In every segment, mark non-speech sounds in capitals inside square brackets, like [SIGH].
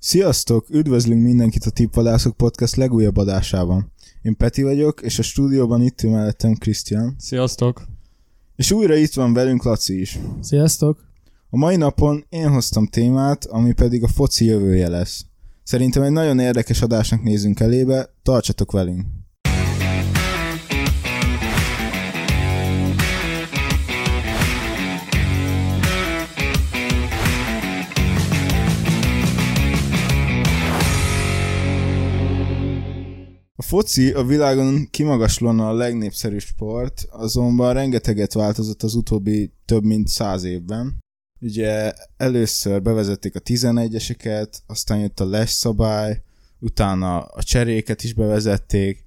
Sziasztok! Üdvözlünk mindenkit a Tippvadászok Podcast legújabb adásában. Én Peti vagyok, és a stúdióban itt ül mellettem Krisztián. Sziasztok! És újra itt van velünk Laci is. Sziasztok! A mai napon én hoztam témát, ami pedig a foci jövője lesz. Szerintem egy nagyon érdekes adásnak nézünk elébe, tartsatok velünk! Foci a világon kimagaslóan a legnépszerűbb sport, azonban rengeteget változott az utóbbi több mint száz évben. Ugye először bevezették a 11-eseket, aztán jött a les szabály, utána a cseréket is bevezették,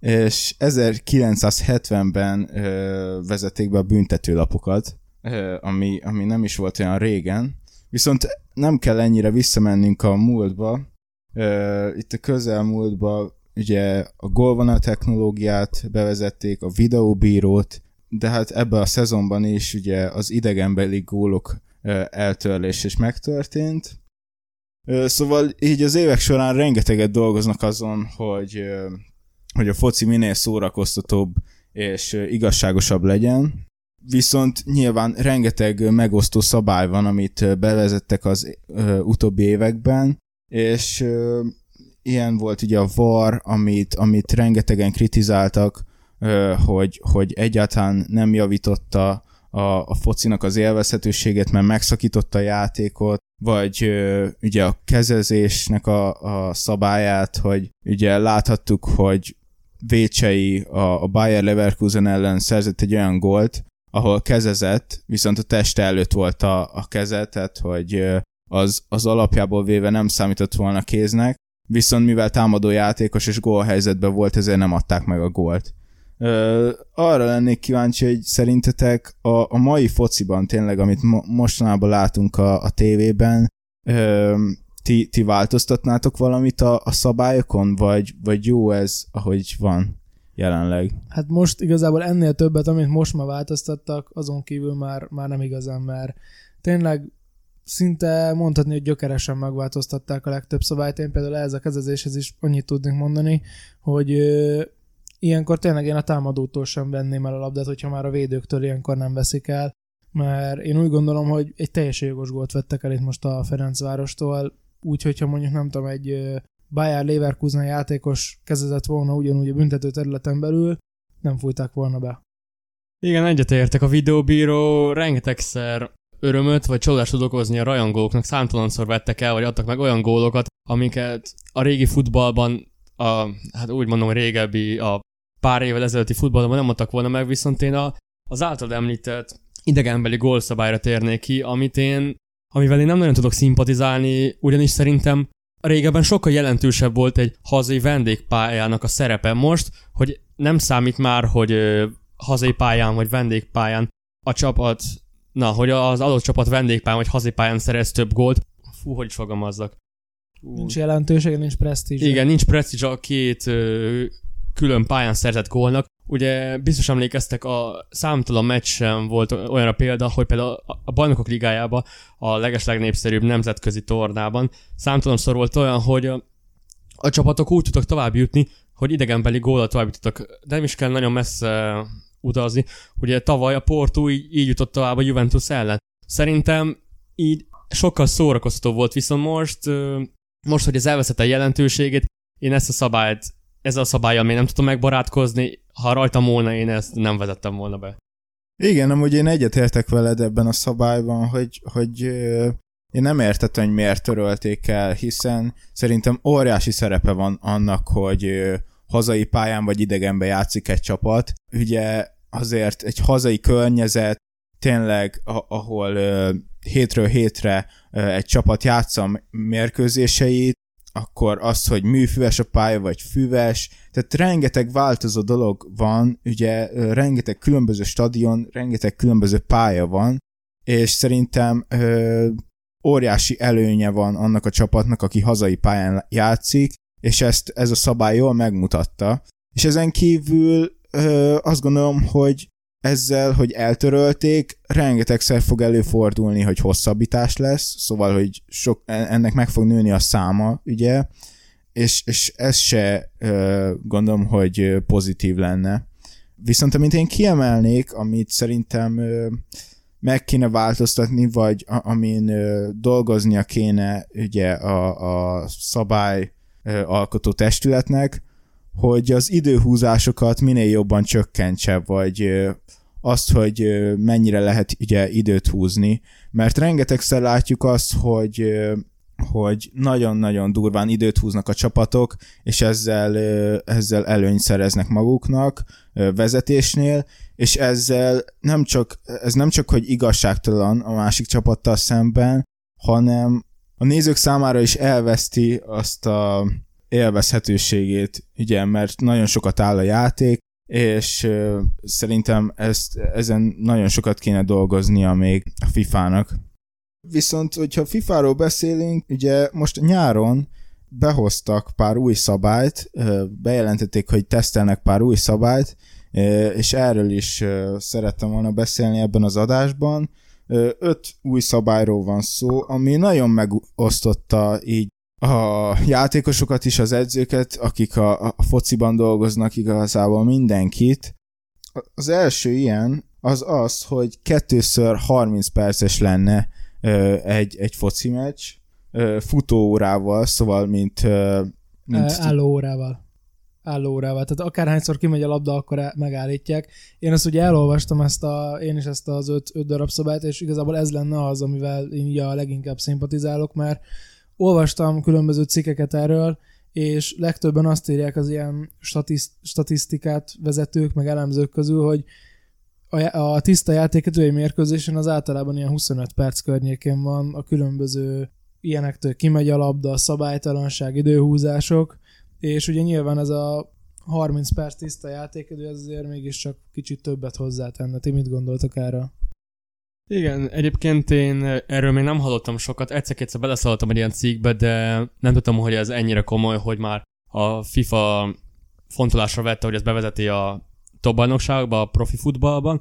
és 1970-ben ö, vezették be a büntetőlapokat, ö, ami, ami nem is volt olyan régen. Viszont nem kell ennyire visszamennünk a múltba. Ö, itt a közelmúltba ugye a golvonal technológiát bevezették, a videóbírót, de hát ebben a szezonban is ugye az idegenbeli gólok eltörlés is megtörtént. Szóval így az évek során rengeteget dolgoznak azon, hogy, hogy a foci minél szórakoztatóbb és igazságosabb legyen. Viszont nyilván rengeteg megosztó szabály van, amit bevezettek az utóbbi években, és ilyen volt ugye a VAR, amit, amit rengetegen kritizáltak, hogy, hogy egyáltalán nem javította a, a focinak az élvezhetőséget, mert megszakította a játékot, vagy ugye a kezezésnek a, a szabályát, hogy ugye láthattuk, hogy Vécsei a, a Bayer Leverkusen ellen szerzett egy olyan gólt, ahol kezezett, viszont a teste előtt volt a, a keze, tehát hogy az, az alapjából véve nem számított volna kéznek, viszont mivel támadó játékos és gólhelyzetben volt, ezért nem adták meg a gólt. Ö, arra lennék kíváncsi, hogy szerintetek a, a mai fociban tényleg, amit mo- mostanában látunk a, a tévében, ö, ti, ti változtatnátok valamit a, a szabályokon, vagy, vagy jó ez, ahogy van jelenleg? Hát most igazából ennél többet, amit most már változtattak, azon kívül már, már nem igazán, mert tényleg szinte mondhatni, hogy gyökeresen megváltoztatták a legtöbb szabályt. Én például ez a kezezéshez is annyit tudnék mondani, hogy ö, ilyenkor tényleg én a támadótól sem venném el a labdát, hogyha már a védőktől ilyenkor nem veszik el, mert én úgy gondolom, hogy egy teljesen jogos gólt vettek el itt most a Ferencvárostól, úgy, hogyha mondjuk nem tudom, egy Bayer Leverkusen játékos kezezett volna ugyanúgy a büntető területen belül, nem fújták volna be. Igen, egyetértek. A videóbíró rengetegszer örömöt vagy csodást tud okozni a rajongóknak, számtalanszor vettek el, vagy adtak meg olyan gólokat, amiket a régi futballban, a, hát úgy mondom, régebbi, a pár évvel ezelőtti futballban nem adtak volna meg, viszont én a, az által említett idegenbeli gólszabályra térnék ki, amit én, amivel én nem nagyon tudok szimpatizálni, ugyanis szerintem régebben sokkal jelentősebb volt egy hazai vendégpályának a szerepe. Most, hogy nem számít már, hogy ö, hazai pályán vagy vendégpályán a csapat Na, hogy az adott csapat vendégpályán vagy hazipályán szerez több gólt. Fú, hogy is fogalmazzak. Fú. Nincs jelentősége, nincs presztízs. Igen, nincs presztízs a két ö, külön pályán szerzett gólnak. Ugye biztos emlékeztek, a számtalan meccsen volt olyan a példa, hogy például a bajnokok ligájában, a legeslegnépszerűbb nemzetközi tornában számtalanszor volt olyan, hogy a, a csapatok úgy tudtak tovább jutni, hogy idegenbeli gólat tovább jutottak. De nem is kell nagyon messze utazni. Ugye tavaly a Porto így, így jutott tovább a Juventus ellen. Szerintem így sokkal szórakoztató volt, viszont most, most, hogy ez elveszett a jelentőségét, én ezt a szabályt, ezzel a szabályjal még nem tudom megbarátkozni, ha rajtam volna, én ezt nem vezettem volna be. Igen, amúgy én egyetértek veled ebben a szabályban, hogy, hogy én nem értettem, hogy miért törölték el, hiszen szerintem óriási szerepe van annak, hogy hazai pályán vagy idegenbe játszik egy csapat. Ugye azért egy hazai környezet, tényleg, ahol hétről hétre egy csapat játsza mérkőzéseit, akkor az, hogy műfüves a pálya, vagy füves, tehát rengeteg változó dolog van, ugye rengeteg különböző stadion, rengeteg különböző pálya van, és szerintem uh, óriási előnye van annak a csapatnak, aki hazai pályán játszik, és ezt ez a szabály jól megmutatta. És ezen kívül ö, azt gondolom, hogy ezzel, hogy eltörölték, rengetegszer fog előfordulni, hogy hosszabbítás lesz, szóval, hogy sok, ennek meg fog nőni a száma, ugye, és, és ez se gondolom, hogy pozitív lenne. Viszont amit én kiemelnék, amit szerintem meg kéne változtatni, vagy amin dolgoznia kéne ugye a, a szabály alkotó testületnek, hogy az időhúzásokat minél jobban csökkentse, vagy azt, hogy mennyire lehet ugye időt húzni, mert rengetegszer látjuk azt, hogy hogy nagyon-nagyon durván időt húznak a csapatok, és ezzel, ezzel előnyt szereznek maguknak vezetésnél, és ezzel nem csak, ez nem csak, hogy igazságtalan a másik csapattal szemben, hanem a nézők számára is elveszti azt a élvezhetőségét, ugye, mert nagyon sokat áll a játék, és szerintem ezt, ezen nagyon sokat kéne dolgoznia még a FIFA-nak. Viszont, hogyha FIFA-ról beszélünk, ugye most nyáron behoztak pár új szabályt, bejelentették, hogy tesztelnek pár új szabályt, és erről is szerettem volna beszélni ebben az adásban. Öt új szabályról van szó, ami nagyon megosztotta így a játékosokat is, az edzőket, akik a, a fociban dolgoznak igazából mindenkit. Az első ilyen az az, hogy kettőször 30 perces lenne egy, egy foci meccs, futóórával, szóval mint... mint álló órával. Álló órával. Tehát akárhányszor kimegy a labda, akkor megállítják. Én azt ugye elolvastam ezt a, én is ezt az öt, öt darab szabályt, és igazából ez lenne az, amivel én a leginkább szimpatizálok, mert olvastam különböző cikkeket erről, és legtöbben azt írják az ilyen statiszt, statisztikát vezetők, meg elemzők közül, hogy a, a tiszta játékidő egy mérkőzésen az általában ilyen 25 perc környékén van, a különböző ilyenektől kimegy a labda, szabálytalanság, időhúzások, és ugye nyilván ez a 30 perc tiszta játékidő, ez azért mégiscsak kicsit többet hozzátenne. Ti mit gondoltok erre? Igen, egyébként én erről még nem hallottam sokat, egyszer-kétszer beleszaladtam egy ilyen cikkbe, de nem tudtam, hogy ez ennyire komoly, hogy már a FIFA fontolásra vette, hogy ez bevezeti a top bajnokságba, a profi futballban.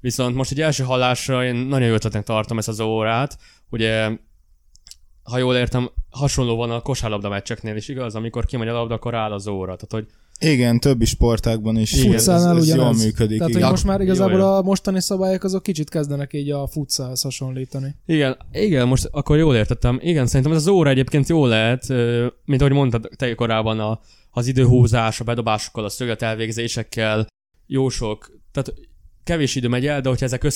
Viszont most egy első hallásra én nagyon jó ötletnek tartom ezt az órát. Ugye, ha jól értem, hasonló van a kosárlabda meccseknél is, igaz? Amikor kimegy a labda, akkor áll az óra. Tehát, hogy igen, többi sportágban is Igen, ez, ez jól működik. Tehát, igen. hogy most már igazából jó, a mostani szabályok azok kicsit kezdenek így a futszálhoz hasonlítani. Igen, igen, most akkor jól értettem. Igen, szerintem ez az óra egyébként jó lehet, mint ahogy mondtad te korábban, a, az időhúzás, a bedobásokkal, a szöget elvégzésekkel, jó sok, tehát kevés idő megy el, de hogyha ezek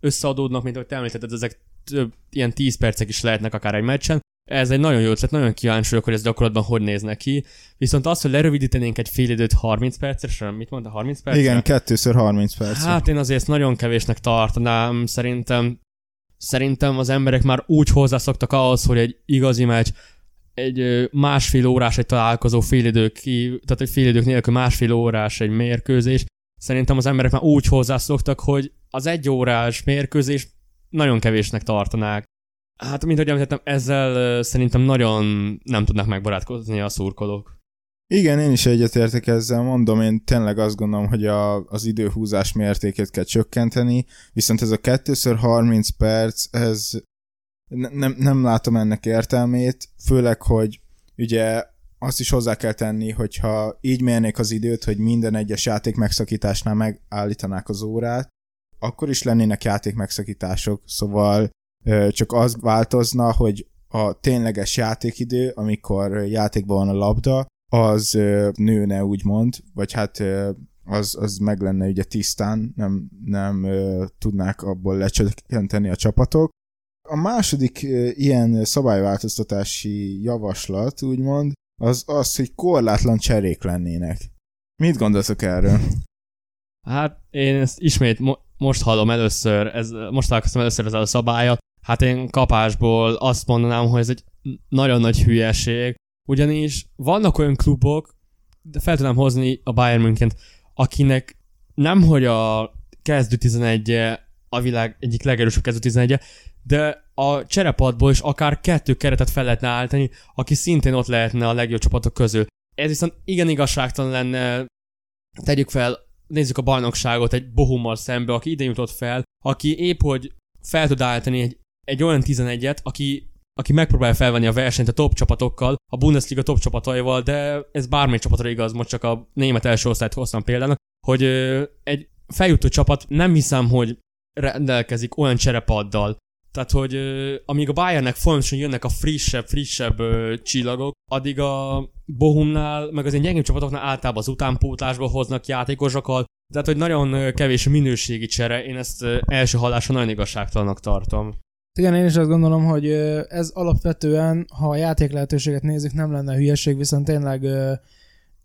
összeadódnak, mint ahogy te említetted, ezek több, ilyen 10 percek is lehetnek akár egy meccsen, ez egy nagyon jó ötlet, nagyon kíváncsi vagyok, hogy ez gyakorlatban hogy néz neki. Viszont az, hogy lerövidítenénk egy fél időt 30 percre, mit mondta, 30 percre? Igen, kettőször 30 perc. Hát én azért nagyon kevésnek tartanám, szerintem szerintem az emberek már úgy hozzászoktak ahhoz, hogy egy igazi meccs, egy másfél órás egy találkozó idők ki, tehát egy idők nélkül másfél órás egy mérkőzés. Szerintem az emberek már úgy hozzászoktak, hogy az egy órás mérkőzés nagyon kevésnek tartanák. Hát, mint ahogy említettem, ezzel szerintem nagyon nem tudnak megbarátkozni a szurkolók. Igen, én is egyetértek ezzel, mondom, én tényleg azt gondolom, hogy a, az időhúzás mértékét kell csökkenteni, viszont ez a 2x30 perc, ez ne, nem, nem látom ennek értelmét, főleg, hogy ugye azt is hozzá kell tenni, hogyha így mérnék az időt, hogy minden egyes játék megszakításnál megállítanák az órát, akkor is lennének játék megszakítások, szóval csak az változna, hogy a tényleges játékidő, amikor játékban van a labda, az nőne úgymond, vagy hát az, az meg lenne ugye tisztán, nem, nem tudnák abból lecsökkenteni a csapatok. A második ilyen szabályváltoztatási javaslat, úgymond, az az, hogy korlátlan cserék lennének. Mit gondoltok erről? Hát én ezt ismét mo- most hallom először, ez, most találkoztam először ezzel a szabályat. Hát én kapásból azt mondanám, hogy ez egy nagyon nagy hülyeség, ugyanis vannak olyan klubok, de fel tudnám hozni a Bayern München, akinek nem hogy a kezdő 11 a világ egyik legerősebb kezdő 11 de a cserepadból is akár kettő keretet fel lehetne állítani, aki szintén ott lehetne a legjobb csapatok közül. Ez viszont igen igazságtalan lenne, tegyük fel, nézzük a bajnokságot egy Bohummal szembe, aki ide jutott fel, aki épp hogy fel tud állítani egy, egy olyan 11-et, aki aki megpróbál felvenni a versenyt a top csapatokkal, a Bundesliga top csapataival, de ez bármely csapatra igaz, most csak a német első osztályt hoztam például, hogy egy feljutó csapat nem hiszem, hogy rendelkezik olyan cserepaddal, tehát, hogy amíg a Bayernnek folyamatosan jönnek a frissebb, frissebb ö, csillagok, addig a Bohumnál, meg az én gyengébb csapatoknál általában az utánpótlásba hoznak játékosokat, tehát, hogy nagyon kevés minőségi csere, én ezt első hallásra nagyon igazságtalannak tartom. Igen, én is azt gondolom, hogy ez alapvetően, ha a játék lehetőséget nézzük, nem lenne hülyeség, viszont tényleg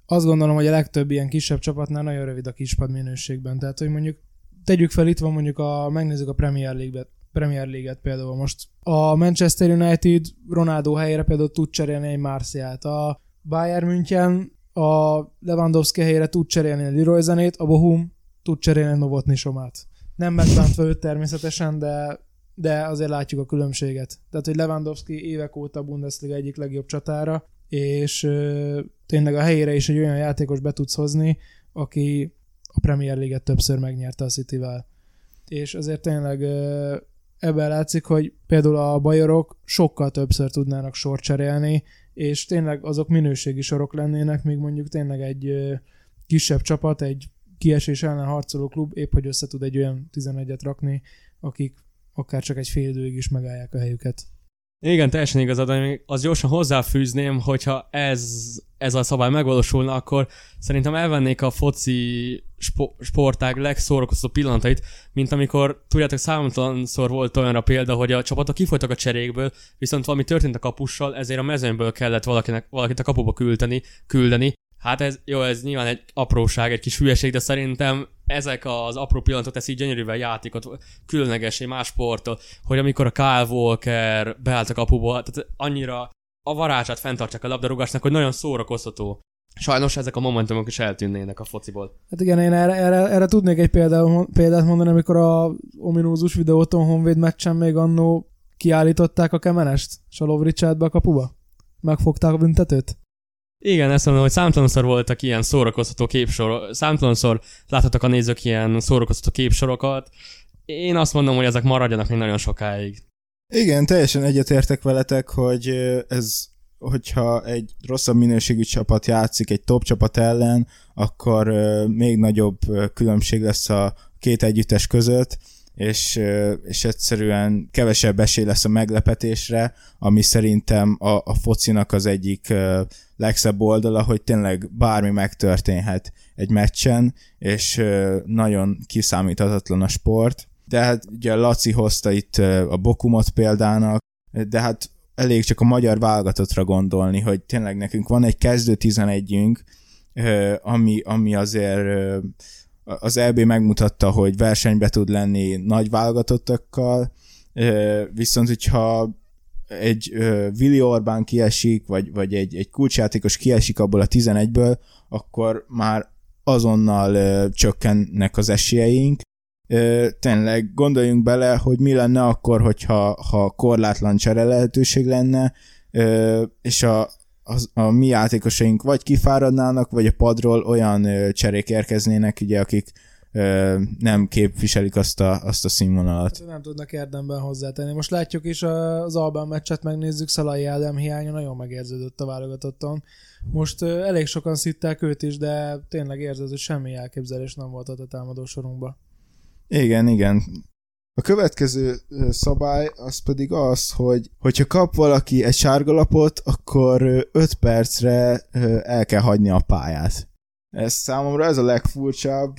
azt gondolom, hogy a legtöbb ilyen kisebb csapatnál nagyon rövid a kispad minőségben. Tehát, hogy mondjuk tegyük fel, itt van mondjuk a, megnézzük a Premier League-et, Premier League-et például most. A Manchester United Ronaldo helyére például tud cserélni egy Marciát. A Bayern München a Lewandowski helyére tud cserélni a Leroy Zenét, a Bohum tud cserélni Novotny Somát. Nem megbántva őt természetesen, de, de azért látjuk a különbséget. Tehát, hogy Lewandowski évek óta a Bundesliga egyik legjobb csatára, és tényleg a helyére is egy olyan játékos be tudsz hozni, aki a Premier League-et többször megnyerte a City-vel. És azért tényleg ö, ebben látszik, hogy például a bajorok sokkal többször tudnának sort cserélni, és tényleg azok minőségi sorok lennének, míg mondjuk tényleg egy kisebb csapat, egy kiesés ellen harcoló klub épp hogy össze tud egy olyan 11-et rakni, akik akár csak egy fél időig is megállják a helyüket. Igen, teljesen igazad, azt gyorsan hozzáfűzném, hogyha ez, ez a szabály megvalósulna, akkor szerintem elvennék a foci spo- sportág legszórakoztató pillanatait, mint amikor, tudjátok, számtalanszor volt olyanra példa, hogy a csapatok kifolytak a cserékből, viszont valami történt a kapussal, ezért a mezőnyből kellett valakinek, valakit a kapuba küldeni, küldeni. Hát ez, jó, ez nyilván egy apróság, egy kis hülyeség, de szerintem ezek az apró pillanatok teszik gyönyörűvel játékot, különlegesé más sporttól, hogy amikor a Kyle Walker beállt a kapuba, tehát annyira a varázsát fenntartják a labdarúgásnak, hogy nagyon szórakoztató. Sajnos ezek a momentumok is eltűnnének a fociból. Hát igen, én erre, erre, erre tudnék egy példát, példát mondani, amikor a ominózus videóton Honvéd meccsen még annó kiállították a kemenest, és a Lovricsát be a kapuba. Megfogták a büntetőt. Igen, ezt mondom, hogy számtalanszor voltak ilyen szórakoztató képsorok, számtalanszor láthattak a nézők ilyen szórakoztató képsorokat. Én azt mondom, hogy ezek maradjanak még nagyon sokáig. Igen, teljesen egyetértek veletek, hogy ez, hogyha egy rosszabb minőségű csapat játszik egy top csapat ellen, akkor még nagyobb különbség lesz a két együttes között, és, és egyszerűen kevesebb esély lesz a meglepetésre, ami szerintem a, a focinak az egyik legszebb oldala, hogy tényleg bármi megtörténhet egy meccsen, és nagyon kiszámíthatatlan a sport. De hát ugye Laci hozta itt a Bokumot példának, de hát elég csak a magyar válogatottra gondolni, hogy tényleg nekünk van egy kezdő 11-ünk, ö, ami, ami azért az EB megmutatta, hogy versenybe tud lenni nagy válogatottakkal, viszont hogyha egy ö, Willi Orbán kiesik, vagy, vagy egy, egy kulcsjátékos kiesik abból a 11-ből, akkor már azonnal csökkennek az esélyeink. Tényleg gondoljunk bele, hogy mi lenne akkor, hogyha ha korlátlan csere lehetőség lenne, és a, az, a mi játékosaink vagy kifáradnának, vagy a padról olyan ö, cserék érkeznének, ugye, akik ö, nem képviselik azt a, azt a színvonalat. Hát Nem tudnak érdemben hozzátenni. Most látjuk is az Albán meccset, megnézzük, Szalai Ádám hiánya nagyon megérződött a válogatotton. Most ö, elég sokan szitták őt is, de tényleg érzed, hogy semmi elképzelés nem volt ott a támadó sorunkba. Igen, igen. A következő szabály az pedig az, hogy hogyha kap valaki egy sárgalapot, akkor 5 percre el kell hagyni a pályát. Ez számomra ez a legfurcsább.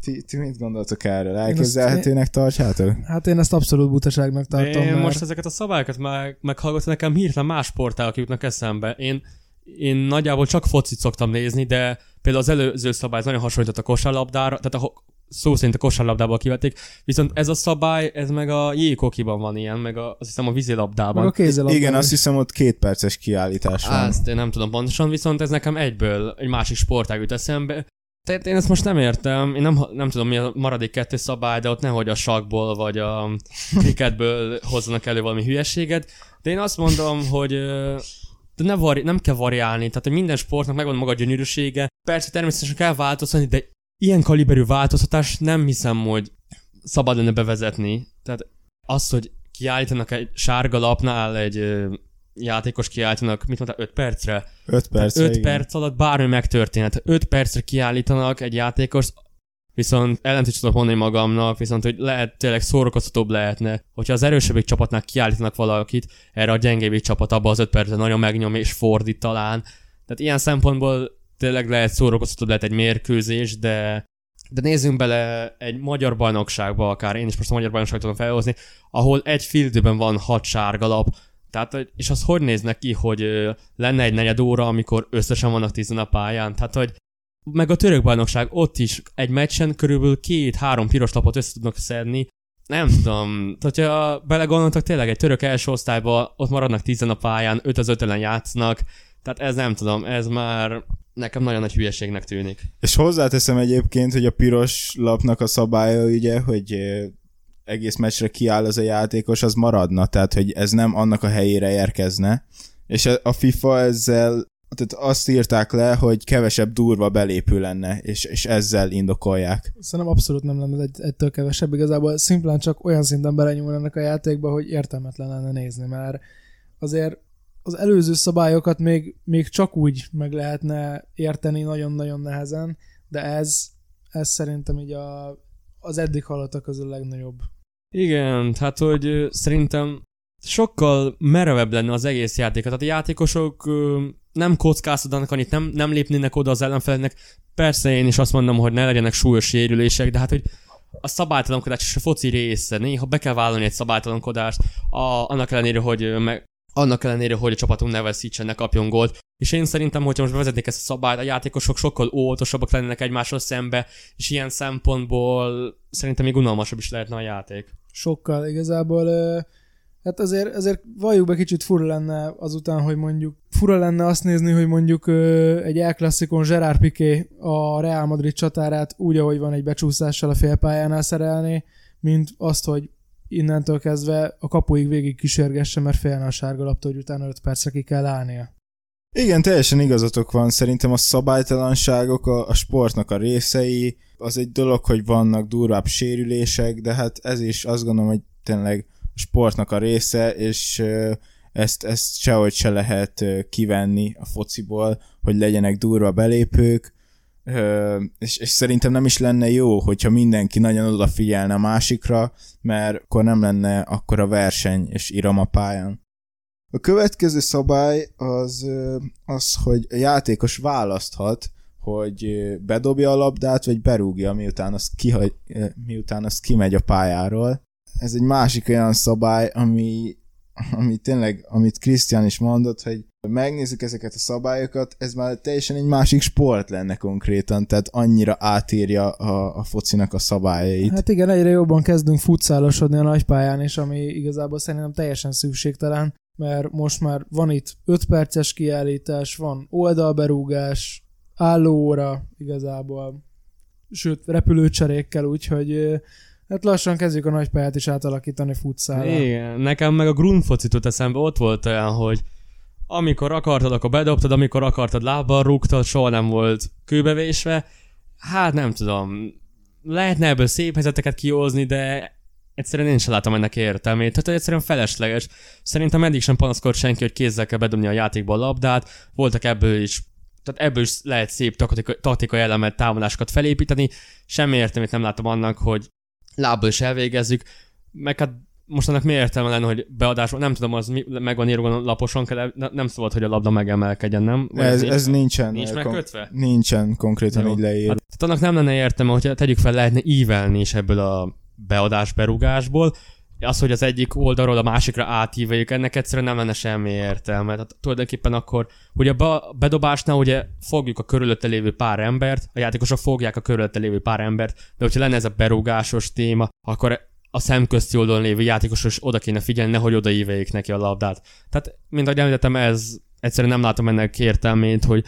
Ti, ti mit gondoltok erről? Elképzelhetőnek tartsátok? Hát én ezt abszolút butaságnak tartom, Én mert... most ezeket a szabályokat meg, meghallgatom, nekem hirtelen más sportálok jutnak eszembe. Én, én nagyjából csak focit szoktam nézni, de például az előző szabály nagyon hasonlított a kosárlabdára, tehát a, szó szerint a kosárlabdából kivették, viszont ez a szabály, ez meg a jégkokiban van ilyen, meg a, azt hiszem a vízilabdában. Meg a kézilabdában Igen, azt is. hiszem ott két perces kiállítás van. Azt én nem tudom pontosan, viszont ez nekem egyből egy másik sportág jut eszembe. Tehát én ezt most nem értem, én nem, nem tudom mi a maradék kettő szabály, de ott nehogy a sakból vagy a cricketből hozzanak elő valami hülyeséget. De én azt mondom, hogy de ne vari, nem kell variálni, tehát hogy minden sportnak megvan maga a gyönyörűsége. Persze természetesen kell változtatni, de ilyen kaliberű változtatás nem hiszem, hogy szabad lenne bevezetni. Tehát az, hogy kiállítanak egy sárga lapnál egy játékos kiállítanak, mit mondtál, 5 percre? 5 perc. 5 perc alatt bármi megtörténhet. 5 percre kiállítanak egy játékos, viszont ellent tudok mondani magamnak, viszont hogy lehet tényleg szórakoztatóbb lehetne, hogyha az erősebbik csapatnál kiállítanak valakit, erre a gyengébbik csapat abban az 5 percre nagyon megnyom és fordít talán. Tehát ilyen szempontból tényleg lehet szórakoztatóbb lehet egy mérkőzés, de de nézzünk bele egy magyar bajnokságba akár, én is most a magyar bajnokságot tudom felhozni, ahol egy fildőben van hat sárga lap, tehát, és az hogy néznek ki, hogy lenne egy negyed óra, amikor összesen vannak tizen a pályán? Tehát, hogy meg a török bajnokság ott is egy meccsen körülbelül két-három piros lapot össze tudnak szedni. Nem tudom, tehát ha belegondoltak, tényleg egy török első osztályban ott maradnak tizen a pályán, öt az öt ellen játsznak, tehát ez nem tudom, ez már nekem nagyon nagy hülyeségnek tűnik. És hozzáteszem egyébként, hogy a piros lapnak a szabálya ugye, hogy egész meccsre kiáll az a játékos, az maradna, tehát hogy ez nem annak a helyére érkezne. És a FIFA ezzel tehát azt írták le, hogy kevesebb durva belépő lenne, és, és ezzel indokolják. Szerintem abszolút nem lenne egy, ettől kevesebb, igazából szimplán csak olyan szinten belenyúlnak a játékba, hogy értelmetlen lenne nézni, mert azért az előző szabályokat még, még csak úgy meg lehetne érteni nagyon-nagyon nehezen, de ez, ez szerintem így a, az eddig hallottak közül legnagyobb. Igen, hát hogy szerintem sokkal merevebb lenne az egész játék. Tehát a játékosok nem kockáztatnak annyit, nem, nem lépnének oda az ellenfeleknek. Persze én is azt mondom, hogy ne legyenek súlyos sérülések, de hát hogy a szabálytalankodás és a foci része. Néha be kell vállalni egy szabálytalankodást, a, annak ellenére, hogy meg, annak ellenére, hogy a csapatunk ne veszítsen, ne kapjon gólt. És én szerintem, hogyha most bevezetnék ezt a szabályt, a játékosok sokkal óvatosabbak lennének egymással szembe, és ilyen szempontból szerintem még unalmasabb is lehetne a játék. Sokkal, igazából hát azért, azért valljuk be kicsit fura lenne azután, hogy mondjuk fura lenne azt nézni, hogy mondjuk egy El Classicon Gerard Piqué a Real Madrid csatárát úgy, ahogy van egy becsúszással a félpályánál szerelni, mint azt, hogy innentől kezdve a kapuig végig kísérgesse, mert félne a sárga laptól, hogy utána 5 percre ki kell állnia. Igen, teljesen igazatok van. Szerintem a szabálytalanságok a, a sportnak a részei. Az egy dolog, hogy vannak durvább sérülések, de hát ez is azt gondolom, hogy tényleg a sportnak a része, és ezt, ezt sehogy se lehet kivenni a fociból, hogy legyenek durva belépők, és, és szerintem nem is lenne jó, hogyha mindenki nagyon odafigyelne a másikra, mert akkor nem lenne akkor a verseny és iram a pályán. A következő szabály az, az, hogy a játékos választhat, hogy bedobja a labdát, vagy berúgja, miután az, kihagy, miután az kimegy a pályáról. Ez egy másik olyan szabály, ami, ami tényleg, amit Krisztián is mondott, hogy megnézzük ezeket a szabályokat, ez már teljesen egy másik sport lenne konkrétan, tehát annyira átírja a, a focinak a szabályait. Hát igen, egyre jobban kezdünk futszálosodni a nagypályán, és ami igazából szerintem teljesen szükségtelen, mert most már van itt 5 perces kiállítás, van oldalberúgás, állóóra igazából, sőt repülőcserékkel, úgyhogy Hát lassan kezdjük a nagypályát is átalakítani futszálra. Igen, nekem meg a grundfocit jut eszembe, ott volt olyan, hogy amikor akartad, akkor bedobtad, amikor akartad, lábbal rúgtad, soha nem volt kőbevésve. Hát nem tudom, lehetne ebből szép helyzeteket kihozni, de egyszerűen én sem látom ennek értelmét. Tehát egyszerűen felesleges. Szerintem eddig sem panaszkodt senki, hogy kézzel kell bedobni a játékba a labdát. Voltak ebből is tehát ebből is lehet szép taktikai, taktikai elemet, támadásokat felépíteni. Semmi értelmét nem látom annak, hogy lábbal is elvégezzük. Meg hát most annak mi értelme lenne, hogy beadásban, nem tudom, az mi, meg van írva laposon, kell, nem szabad, hogy a labda megemelkedjen, nem? Vagy ez, ez nincsen. Nincs kon- megkötve? Nincsen konkrétan Jó. így leír. Hát, tehát annak nem lenne értelme, hogy tegyük fel, lehetne ívelni is ebből a beadás berugásból, az, hogy az egyik oldalról a másikra átíveljük, ennek egyszerűen nem lenne semmi értelme. Tehát tulajdonképpen akkor, ugye a bedobásnál ugye fogjuk a körülötte lévő pár embert, a játékosok fogják a körülötte lévő pár embert, de hogyha lenne ez a berúgásos téma, akkor a szemközti oldalon lévő játékosok oda kéne figyelni, nehogy odaíveljék neki a labdát. Tehát, mint ahogy említettem, ez egyszerűen nem látom ennek értelmét, hogy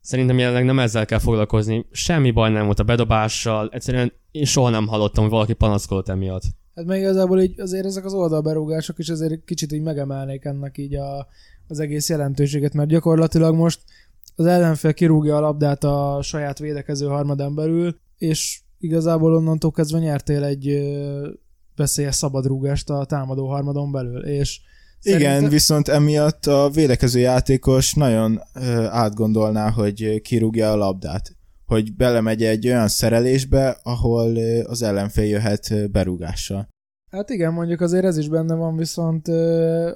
szerintem jelenleg nem ezzel kell foglalkozni. Semmi baj nem volt a bedobással, egyszerűen én soha nem hallottam, hogy valaki panaszkodott emiatt. Hát még igazából így azért ezek az oldalberúgások is azért kicsit így megemelnék ennek így a, az egész jelentőséget, mert gyakorlatilag most az ellenfél kirúgja a labdát a saját védekező harmadán belül, és igazából onnantól kezdve nyertél egy veszélyes szabadrúgást a támadó harmadon belül, és Igen, szerintem- viszont emiatt a védekező játékos nagyon ö, átgondolná, hogy kirúgja a labdát. Hogy belemegy egy olyan szerelésbe, ahol az ellenfél jöhet berúgással. Hát igen, mondjuk azért ez is benne van, viszont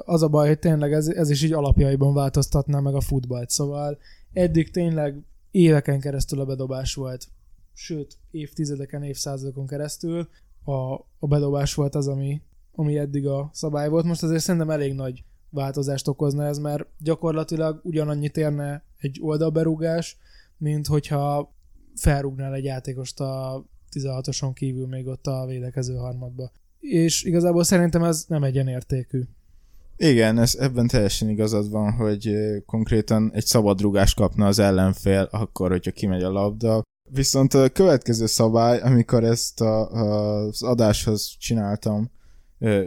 az a baj, hogy tényleg ez, ez is így alapjaiban változtatná meg a futballt. Szóval eddig tényleg éveken keresztül a bedobás volt, sőt, évtizedeken, évszázadokon keresztül a, a bedobás volt az, ami, ami eddig a szabály volt. Most azért szerintem elég nagy változást okozna ez, mert gyakorlatilag ugyanannyit érne egy oldalberúgás, mint hogyha felrúgnál egy játékost a 16-oson kívül még ott a védekező harmadba. És igazából szerintem ez nem egyenértékű. Igen, ez, ebben teljesen igazad van, hogy ö, konkrétan egy szabadrugást kapna az ellenfél, akkor, hogyha kimegy a labda. Viszont a következő szabály, amikor ezt a, a, az adáshoz csináltam,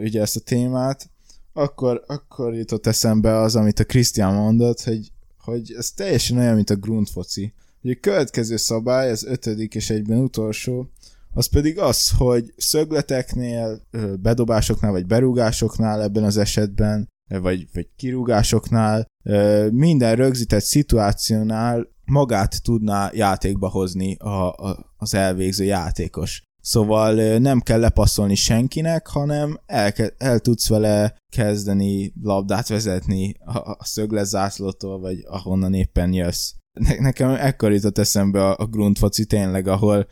ugye ezt a témát, akkor, akkor jutott eszembe az, amit a Krisztián mondott, hogy, hogy ez teljesen olyan, mint a grundfoci. A következő szabály, az ötödik és egyben utolsó, az pedig az, hogy szögleteknél, bedobásoknál vagy berúgásoknál ebben az esetben, vagy, vagy kirúgásoknál, minden rögzített szituációnál magát tudná játékba hozni a, a, az elvégző játékos. Szóval nem kell lepasszolni senkinek, hanem el, el tudsz vele kezdeni labdát vezetni a, a szöglezászlótól, vagy ahonnan éppen jössz. Ne, nekem ekkor jutott eszembe a, a grundfoci tényleg, ahol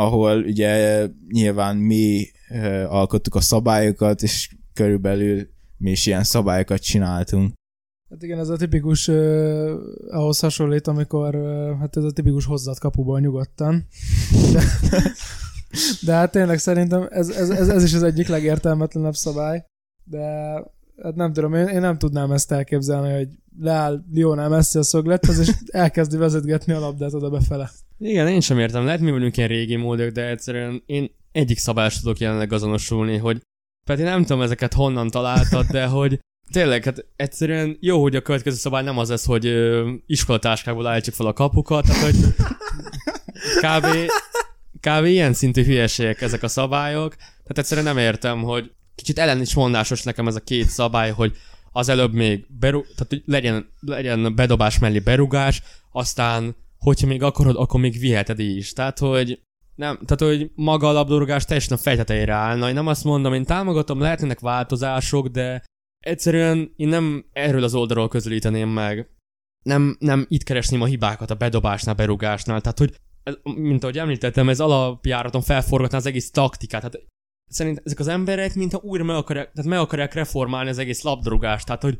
ahol ugye nyilván mi ö, alkottuk a szabályokat, és körülbelül mi is ilyen szabályokat csináltunk. Hát igen, ez a tipikus, uh, ahhoz hasonlít, amikor, uh, hát ez a tipikus hozzat kapuból nyugodtan. De, de hát tényleg szerintem ez, ez, ez, ez is az egyik legértelmetlenebb szabály. De hát nem tudom, én, én nem tudnám ezt elképzelni, hogy leáll Lionel Messi a szöglethez, és elkezdi vezetgetni a labdát oda befele. Igen, én sem értem. Lehet mi vagyunk ilyen régi módok, de egyszerűen én egyik szabályt tudok jelenleg azonosulni, hogy pedig nem tudom ezeket honnan találtad, de hogy tényleg, hát egyszerűen jó, hogy a következő szabály nem az lesz, hogy ö, iskolatáskából állítsuk fel a kapukat, tehát hogy [LAUGHS] kb. kb. ilyen szintű hülyeségek ezek a szabályok, tehát egyszerűen nem értem, hogy kicsit ellen is mondásos nekem ez a két szabály, hogy az előbb még beru- tehát hogy legyen, legyen bedobás mellé berugás, aztán hogyha még akarod, akkor még viheted is. Tehát, hogy nem, tehát, hogy maga a labdarúgás teljesen a fejtetejére állna. Én nem azt mondom, én támogatom, lehetnének változások, de egyszerűen én nem erről az oldalról közelíteném meg. Nem, nem itt keresném a hibákat a bedobásnál, berugásnál. Tehát, hogy mint ahogy említettem, ez alapjáraton felforgatná az egész taktikát. Hát szerint ezek az emberek, mintha újra meg akarják, tehát meg akarják reformálni az egész labdarúgást. Tehát, hogy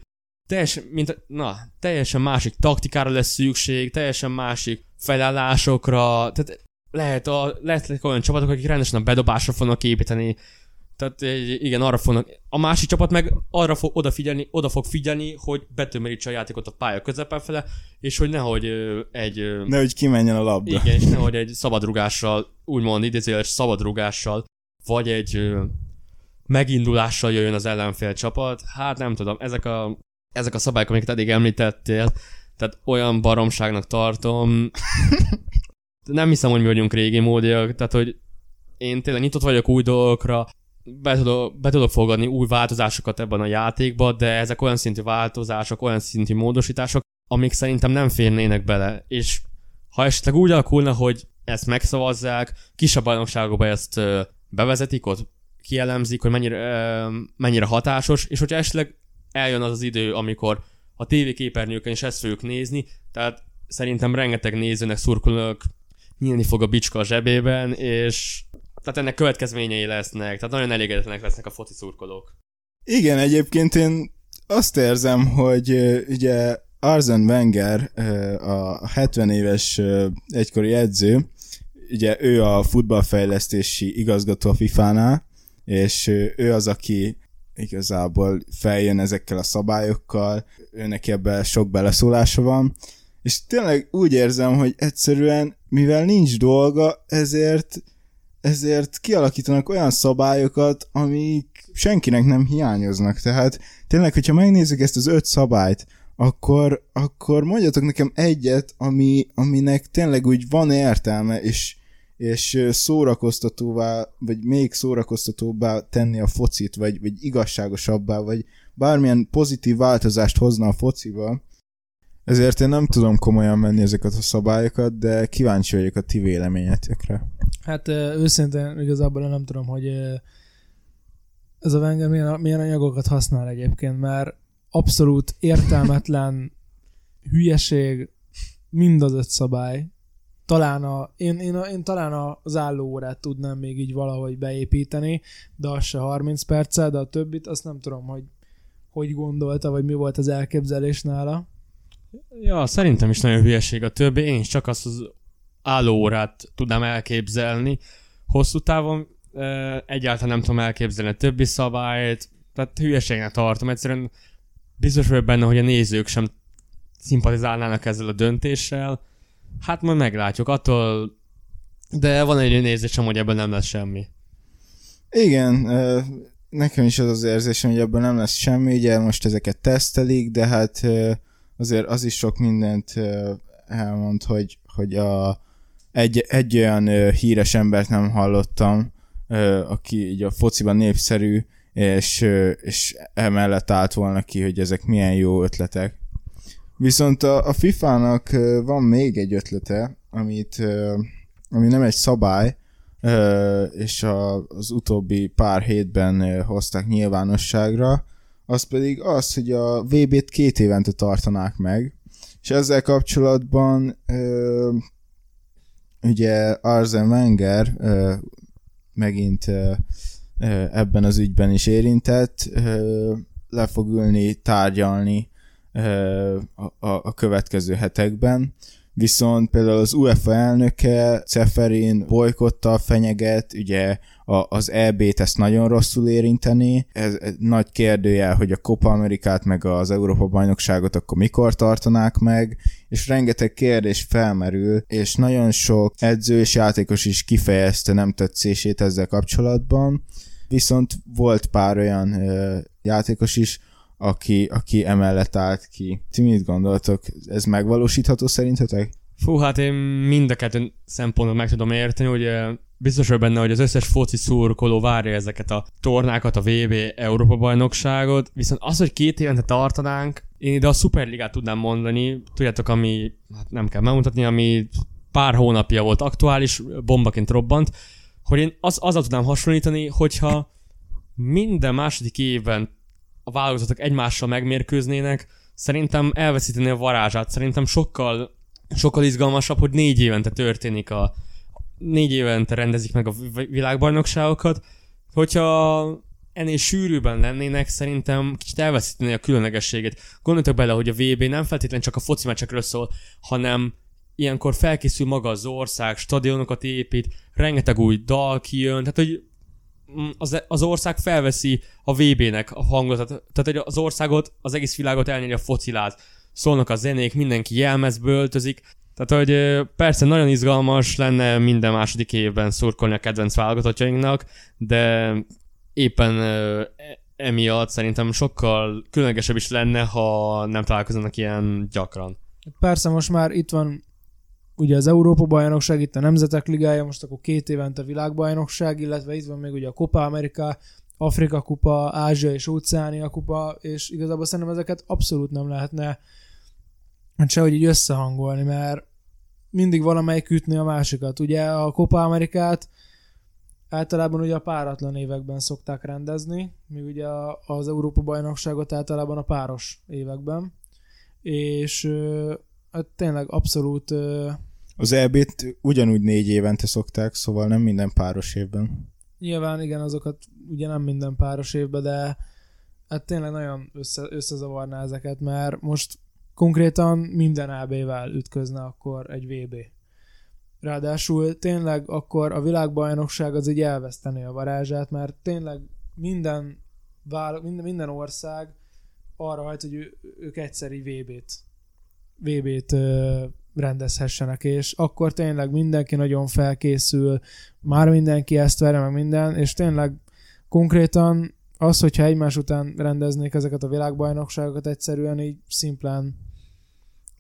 teljesen, mint, na, teljesen másik taktikára lesz szükség, teljesen másik felállásokra, tehát lehet, a, lehet olyan csapatok, akik rendesen a bedobásra fognak építeni, tehát egy- igen, arra fognak. A másik csapat meg arra fog odafigyelni, oda fog figyelni, hogy betömörítse a játékot a pálya közepen fele, és hogy nehogy ö, egy... ö, Nehogy kimenjen a labda. igen, és nehogy [LAUGHS] egy szabadrugással, úgymond idézőjeles szabadrugással, vagy egy megindulással jöjjön az ellenfél csapat. Hát nem tudom, ezek a, ezek a szabályok, amiket eddig említettél, tehát olyan baromságnak tartom. [LAUGHS] nem hiszem, hogy mi vagyunk régi módiak, tehát hogy én tényleg nyitott vagyok új dolgokra, be tudok, be tudok fogadni új változásokat ebben a játékban, de ezek olyan szintű változások, olyan szintű módosítások, amik szerintem nem férnének bele. És ha esetleg úgy alakulna, hogy ezt megszavazzák, kisebb bajnokságokba ezt bevezetik, ott kielemzik, hogy mennyire, mennyire hatásos, és hogyha esetleg eljön az az idő, amikor a tévéképernyőken is ezt fogjuk nézni, tehát szerintem rengeteg nézőnek, szurkolók nyílni fog a bicska a zsebében, és tehát ennek következményei lesznek, tehát nagyon elégedetlenek lesznek a foci szurkolók. Igen, egyébként én azt érzem, hogy ugye Arzen Wenger, a 70 éves egykori edző, ugye ő a futballfejlesztési igazgató a FIFA-nál, és ő az, aki igazából feljön ezekkel a szabályokkal, őnek ebben sok beleszólása van, és tényleg úgy érzem, hogy egyszerűen, mivel nincs dolga, ezért ezért kialakítanak olyan szabályokat, amik senkinek nem hiányoznak. Tehát tényleg, hogyha megnézzük ezt az öt szabályt, akkor, akkor mondjatok nekem egyet, ami, aminek tényleg úgy van értelme, és, és szórakoztatóvá, vagy még szórakoztatóbbá tenni a focit, vagy, vagy igazságosabbá, vagy bármilyen pozitív változást hozna a fociba, ezért én nem tudom komolyan venni ezeket a szabályokat, de kíváncsi vagyok a ti véleményetekre. Hát őszintén igazából nem tudom, hogy ez a Wenger milyen, milyen anyagokat használ egyébként, mert abszolút értelmetlen hülyeség mind az öt szabály. Talán a, én, én, én talán az állóórát tudnám még így valahogy beépíteni, de az se 30 perccel, de a többit azt nem tudom, hogy hogy gondolta, vagy mi volt az elképzelés nála. Ja, szerintem is nagyon hülyeség a többi. Én is csak azt az állóórát tudnám elképzelni. Hosszú távon e, egyáltalán nem tudom elképzelni a többi szabályt. Tehát hülyeségnek tartom. Egyszerűen biztos vagyok benne, hogy a nézők sem szimpatizálnának ezzel a döntéssel. Hát majd meglátjuk. Attól de van egy nézésem, hogy ebben nem lesz semmi. Igen, nekem is az az érzésem, hogy ebből nem lesz semmi, ugye most ezeket tesztelik, de hát azért az is sok mindent elmond, hogy, hogy a, egy, egy olyan híres embert nem hallottam, aki így a fociban népszerű, és, és emellett állt volna ki, hogy ezek milyen jó ötletek. Viszont a, a FIFA-nak van még egy ötlete, amit, ami nem egy szabály, és a, az utóbbi pár hétben hozták nyilvánosságra, az pedig az, hogy a VB-t két évente tartanák meg, és ezzel kapcsolatban ö, ugye Arzen Wenger ö, megint ö, ebben az ügyben is érintett, ö, le fog ülni, tárgyalni ö, a, a következő hetekben, viszont például az UEFA elnöke Ceferin bolykottal fenyeget, ugye a, az EB-t ezt nagyon rosszul érinteni. Ez, ez nagy kérdőjel, hogy a Copa Amerikát meg az Európa bajnokságot akkor mikor tartanák meg, és rengeteg kérdés felmerül, és nagyon sok edző és játékos is kifejezte nem tetszését ezzel kapcsolatban, viszont volt pár olyan ö, játékos is, aki, aki emellett állt ki. Ti mit gondoltok? Ez megvalósítható szerintetek? Fú, hát én mind a kettő szempontot meg tudom érteni, hogy biztos vagy benne, hogy az összes foci szurkoló várja ezeket a tornákat, a VB Európa bajnokságot, viszont az, hogy két évente tartanánk, én ide a Superligát tudnám mondani, tudjátok, ami, hát nem kell megmutatni, ami pár hónapja volt aktuális, bombaként robbant, hogy én az, azzal tudnám hasonlítani, hogyha minden második évben a válogatottak egymással megmérkőznének, szerintem elveszíteni a varázsát. Szerintem sokkal, sokkal izgalmasabb, hogy négy évente történik a, négy évente rendezik meg a világbajnokságokat. Hogyha ennél sűrűben lennének, szerintem kicsit elveszíteni a különlegességet. Gondoljatok bele, hogy a VB nem feltétlenül csak a foci meccsekről szól, hanem ilyenkor felkészül maga az ország, stadionokat épít, rengeteg új dal kijön, tehát hogy az, az ország felveszi a VB-nek a hangot, tehát hogy az országot, az egész világot elnyeri a focilát. Szólnak a zenék, mindenki jelmezből öltözik, tehát, hogy persze nagyon izgalmas lenne minden második évben szurkolni a kedvenc válogatottjainknak, de éppen emiatt szerintem sokkal különlegesebb is lenne, ha nem találkoznak ilyen gyakran. Persze most már itt van ugye az Európa bajnokság, itt a Nemzetek Ligája, most akkor két évente világbajnokság, illetve itt van még ugye a Copa America, Afrika kupa, Ázsia és Óceánia kupa, és igazából szerintem ezeket abszolút nem lehetne sehogy így összehangolni, mert mindig valamelyik ütni a másikat. Ugye a Copa Amerikát általában ugye a páratlan években szokták rendezni, míg ugye az Európa bajnokságot általában a páros években. És hát tényleg abszolút az EB-t ugyanúgy négy évente szokták, szóval nem minden páros évben. Nyilván igen, azokat ugye nem minden páros évben, de hát tényleg nagyon össze, összezavarná ezeket, mert most konkrétan minden AB-vel ütközne akkor egy VB. Ráadásul tényleg akkor a világbajnokság az így elvesztené a varázsát, mert tényleg minden, minden, minden ország arra hajt, hogy ő, ők egyszeri VB-t VB-t rendezhessenek, és akkor tényleg mindenki nagyon felkészül, már mindenki ezt várja, meg minden, és tényleg konkrétan az, hogyha egymás után rendeznék ezeket a világbajnokságokat, egyszerűen így szimplán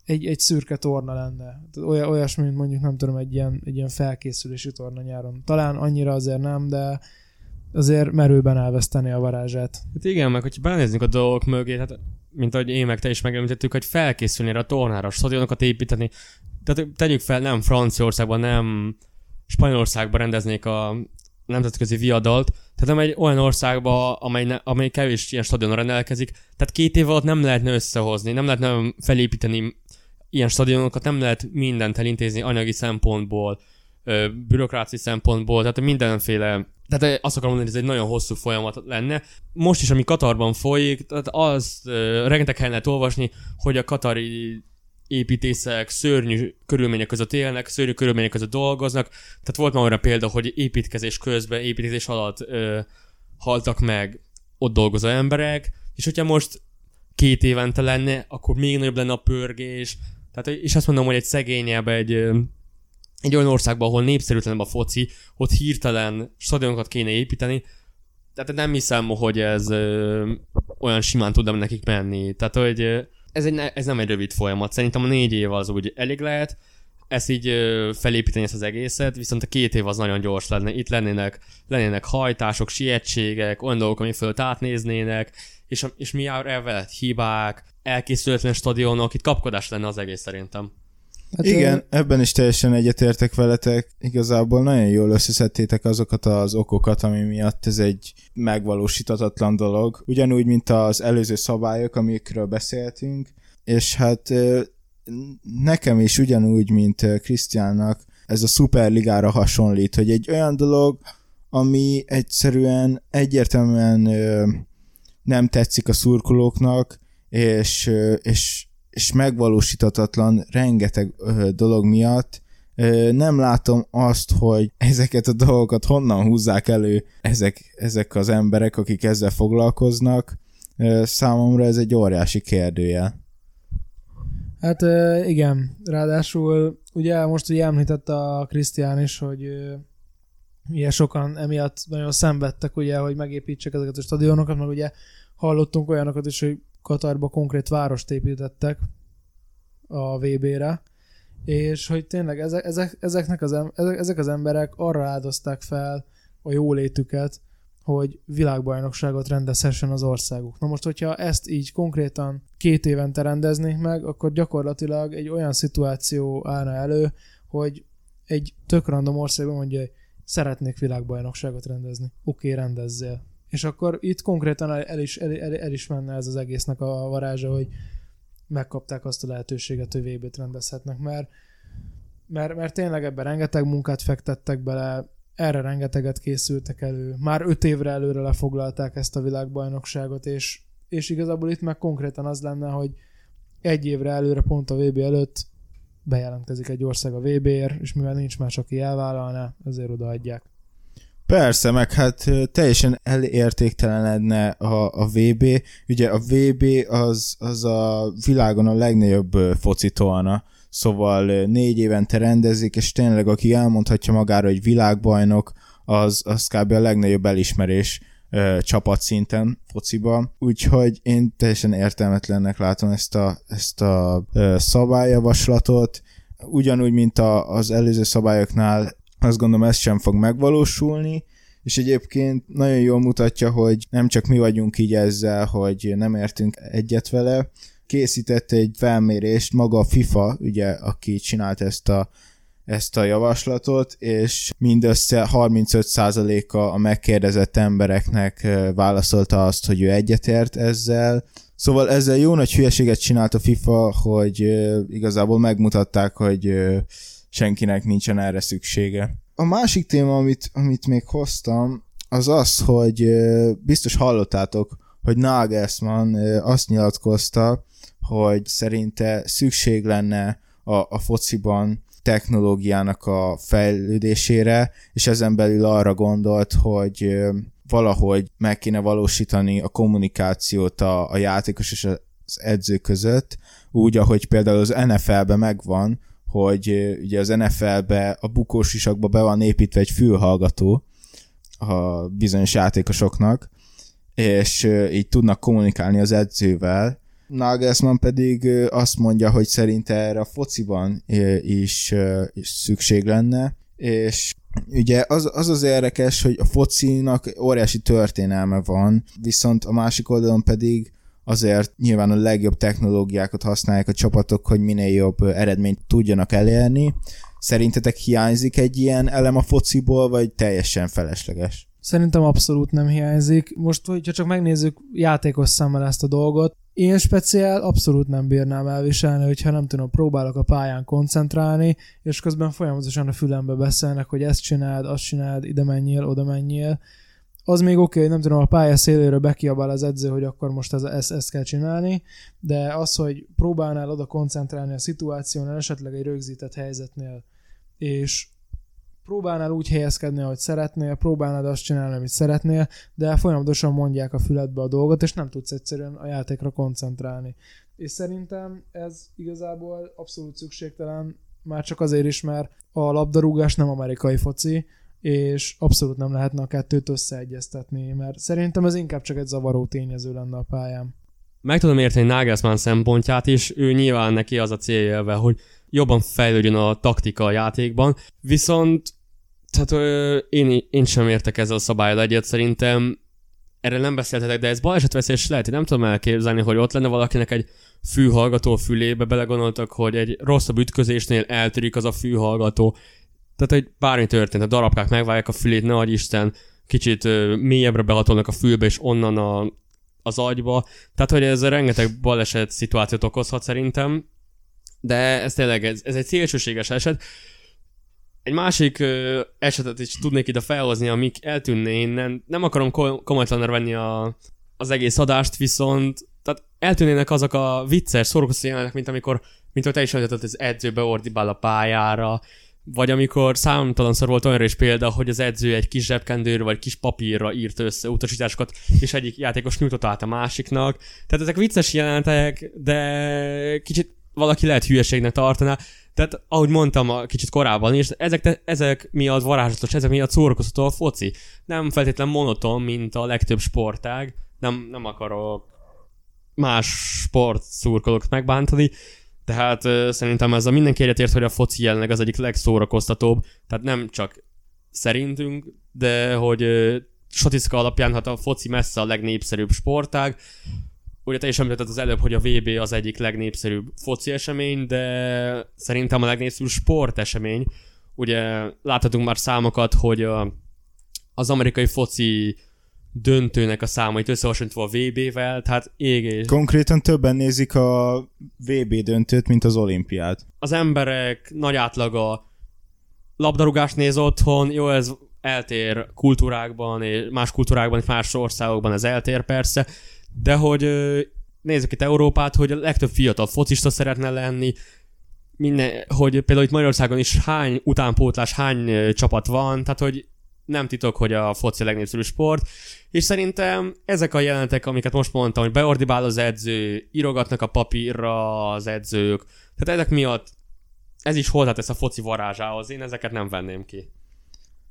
egy, egy szürke torna lenne. Oly, olyasmi, mint mondjuk nem tudom, egy ilyen, egy ilyen felkészülési torna nyáron. Talán annyira azért nem, de azért merőben elveszteni a varázsát. Hát igen, meg hogyha belenézzünk a dolgok mögé, hát mint ahogy én meg te is megemlítettük, hogy felkészülni a tornára, stadionokat építeni. Tehát tegyük fel, nem Franciaországban, nem Spanyolországban rendeznék a nemzetközi viadalt, tehát nem egy olyan országba, amely, ne, amely kevés ilyen stadionra rendelkezik, tehát két év alatt nem lehetne összehozni, nem lehetne felépíteni ilyen stadionokat, nem lehet mindent elintézni anyagi szempontból, bürokráci szempontból, tehát mindenféle tehát azt akarom mondani, hogy ez egy nagyon hosszú folyamat lenne. Most is, ami Katarban folyik, tehát az rengeteg helyen lehet olvasni, hogy a katari építészek szörnyű körülmények között élnek, szörnyű körülmények között dolgoznak. Tehát volt már olyan példa, hogy építkezés közben, építkezés alatt ö, haltak meg ott dolgozó emberek, és hogyha most két évente lenne, akkor még nagyobb lenne a pörgés. Tehát, és azt mondom, hogy egy szegényebb, egy, egy olyan országban, ahol népszerűtlenebb a foci, ott hirtelen stadionokat kéne építeni, tehát nem hiszem, hogy ez ö, olyan simán tudna nekik menni. Tehát, hogy ez, egy, ez nem egy rövid folyamat. Szerintem a négy év az úgy elég lehet, ezt így ö, felépíteni ezt az egészet, viszont a két év az nagyon gyors lenne. Itt lennének, lennének hajtások, sietségek, olyan dolgok, ami föl átnéznének, és, és mi elve hibák, elkészületlen stadionok, itt kapkodás lenne az egész szerintem. Hát Igen, ő... ebben is teljesen egyetértek veletek. Igazából nagyon jól összeszedtétek azokat az okokat, ami miatt ez egy megvalósítatatlan dolog. Ugyanúgy, mint az előző szabályok, amikről beszéltünk, és hát nekem is ugyanúgy, mint Krisztiánnak, ez a szuperligára hasonlít, hogy egy olyan dolog, ami egyszerűen egyértelműen nem tetszik a szurkolóknak, és, és és megvalósítatatlan rengeteg dolog miatt nem látom azt, hogy ezeket a dolgokat honnan húzzák elő ezek, ezek az emberek, akik ezzel foglalkoznak. Számomra ez egy óriási kérdője. Hát igen, ráadásul ugye most ugye említette a Krisztián is, hogy ilyen sokan emiatt nagyon szenvedtek ugye, hogy megépítsék ezeket a stadionokat, meg ugye hallottunk olyanokat is, hogy Katarba konkrét várost építettek a VB-re, és hogy tényleg ezek, ezek, ezeknek az, ezek, ezek az emberek arra áldozták fel a jólétüket, hogy világbajnokságot rendezhessen az országuk. Na most, hogyha ezt így konkrétan két évente rendeznék meg, akkor gyakorlatilag egy olyan szituáció állna elő, hogy egy tök random országban mondja, hogy szeretnék világbajnokságot rendezni. Oké, okay, rendezzél. És akkor itt konkrétan el is, el, el, el is menne ez az egésznek a varázsa, hogy megkapták azt a lehetőséget, hogy VB-t rendezhetnek, mert, mert, mert tényleg ebben rengeteg munkát fektettek bele, erre rengeteget készültek elő, már öt évre előre lefoglalták ezt a világbajnokságot, és, és igazából itt meg konkrétan az lenne, hogy egy évre előre, pont a VB előtt bejelentkezik egy ország a VB-ért, és mivel nincs más, aki elvállalná, ezért odaadják. Persze, meg hát teljesen elértéktelenedne a, a VB. Ugye a VB az, az a világon a legnagyobb focitolna, szóval négy évente rendezik, és tényleg aki elmondhatja magára, hogy világbajnok, az, az kb. a legnagyobb elismerés ö, csapatszinten fociba, úgyhogy én teljesen értelmetlennek látom ezt a, ezt a ö, szabályjavaslatot, ugyanúgy, mint a, az előző szabályoknál azt gondolom ez sem fog megvalósulni, és egyébként nagyon jól mutatja, hogy nem csak mi vagyunk így ezzel, hogy nem értünk egyet vele, készített egy felmérést maga a FIFA, ugye, aki csinált ezt a, ezt a javaslatot, és mindössze 35%-a a megkérdezett embereknek válaszolta azt, hogy ő egyetért ezzel. Szóval ezzel jó nagy hülyeséget csinált a FIFA, hogy igazából megmutatták, hogy senkinek nincsen erre szüksége. A másik téma, amit, amit még hoztam, az az, hogy biztos hallottátok, hogy Nagelsmann azt nyilatkozta, hogy szerinte szükség lenne a, a fociban technológiának a fejlődésére, és ezen belül arra gondolt, hogy valahogy meg kéne valósítani a kommunikációt a, a játékos és az edző között, úgy, ahogy például az NFL-ben megvan, hogy ugye az NFL-be a bukós isakba be van építve egy fülhallgató a bizonyos játékosoknak, és így tudnak kommunikálni az edzővel, Nagelsmann pedig azt mondja, hogy szerinte erre a fociban is, is szükség lenne, és ugye az, az az érdekes, hogy a focinak óriási történelme van, viszont a másik oldalon pedig azért nyilván a legjobb technológiákat használják a csapatok, hogy minél jobb eredményt tudjanak elérni. Szerintetek hiányzik egy ilyen elem a fociból, vagy teljesen felesleges? Szerintem abszolút nem hiányzik. Most, hogyha csak megnézzük játékos szemmel ezt a dolgot, én speciál abszolút nem bírnám elviselni, hogyha nem tudom, próbálok a pályán koncentrálni, és közben folyamatosan a fülembe beszélnek, hogy ezt csináld, azt csináld, ide menjél, oda menjél. Az még oké, okay, nem tudom, a pálya széléről bekiabál az edző, hogy akkor most ez, ezt, ezt kell csinálni, de az, hogy próbálnál oda koncentrálni a szituációnál, esetleg egy rögzített helyzetnél, és próbálnál úgy helyezkedni, ahogy szeretnél, próbálnád azt csinálni, amit szeretnél, de folyamatosan mondják a füledbe a dolgot, és nem tudsz egyszerűen a játékra koncentrálni. És szerintem ez igazából abszolút szükségtelen, már csak azért is, mert a labdarúgás nem amerikai foci, és abszolút nem lehetne a kettőt összeegyeztetni, mert szerintem ez inkább csak egy zavaró tényező lenne a pályán. Meg tudom érteni Nagelsmann szempontját, és ő nyilván neki az a célja, hogy jobban fejlődjön a taktika a játékban, viszont tehát ö, én, én sem értek ezzel a szabályal egyet, szerintem erre nem beszéltetek, de ez balesetveszélyes lehet, én nem tudom elképzelni, hogy ott lenne valakinek egy fűhallgató fülébe, belegondoltak, hogy egy rosszabb ütközésnél eltörik az a fűhallgató. Tehát, hogy bármi történt, a darabkák megvágják a fülét, ne adj Isten, kicsit ö, mélyebbre behatolnak a fülbe, és onnan a, az agyba. Tehát, hogy ez rengeteg baleset szituációt okozhat szerintem, de ez tényleg, ez, ez egy szélsőséges eset. Egy másik ö, esetet is tudnék ide felhozni, amik eltűnne innen. Nem akarom komolytalanra venni a, az egész adást, viszont tehát eltűnnének azok a vicces, szórakoztató jelenetek, mint amikor, mint hogy te is az edző beordibál a pályára, vagy amikor számtalanszor volt olyan is példa, hogy az edző egy kis zsebkendőről vagy kis papírra írt össze utasításokat, és egyik játékos nyújtott át a másiknak. Tehát ezek vicces jelenetek, de kicsit valaki lehet hülyeségnek tartaná. Tehát, ahogy mondtam a kicsit korábban is, ezek, ezek miatt varázslatos, ezek miatt szórakoztató a foci. Nem feltétlen monoton, mint a legtöbb sportág. Nem, nem akarok más sport szurkolók megbántani, tehát uh, szerintem a mindenki egyetért, hogy a foci jelenleg az egyik legszórakoztatóbb, tehát nem csak szerintünk, de hogy uh, statisztika alapján hát a foci messze a legnépszerűbb sportág, ugye te is említetted az előbb, hogy a VB az egyik legnépszerűbb foci esemény, de szerintem a legnépszerűbb sportesemény. Ugye láthatunk már számokat, hogy a, az amerikai foci döntőnek a számait összehasonlítva a VB-vel, tehát égés. Konkrétan többen nézik a VB döntőt, mint az olimpiát. Az emberek nagy átlaga labdarúgást néz otthon, jó, ez eltér kultúrákban, és más kultúrákban, és más országokban ez eltér persze, de hogy nézzük itt Európát, hogy a legtöbb fiatal focista szeretne lenni, minden, hogy például itt Magyarországon is hány utánpótlás, hány csapat van, tehát hogy nem titok, hogy a foci legnépszerűbb sport, és szerintem ezek a jelentek, amiket most mondtam, hogy beordibál az edző, írogatnak a papírra az edzők, tehát ezek miatt ez is hozzátesz a foci varázsához, én ezeket nem venném ki.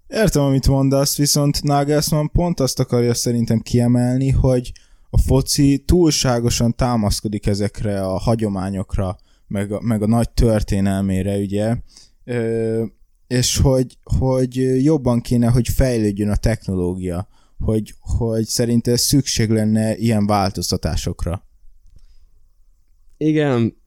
Értem, amit mondasz, viszont Nagelsmann pont azt akarja szerintem kiemelni, hogy a foci túlságosan támaszkodik ezekre a hagyományokra, meg a, meg a nagy történelmére, ugye, Ö, és hogy, hogy jobban kéne, hogy fejlődjön a technológia, hogy, hogy szerinte szükség lenne ilyen változtatásokra. Igen,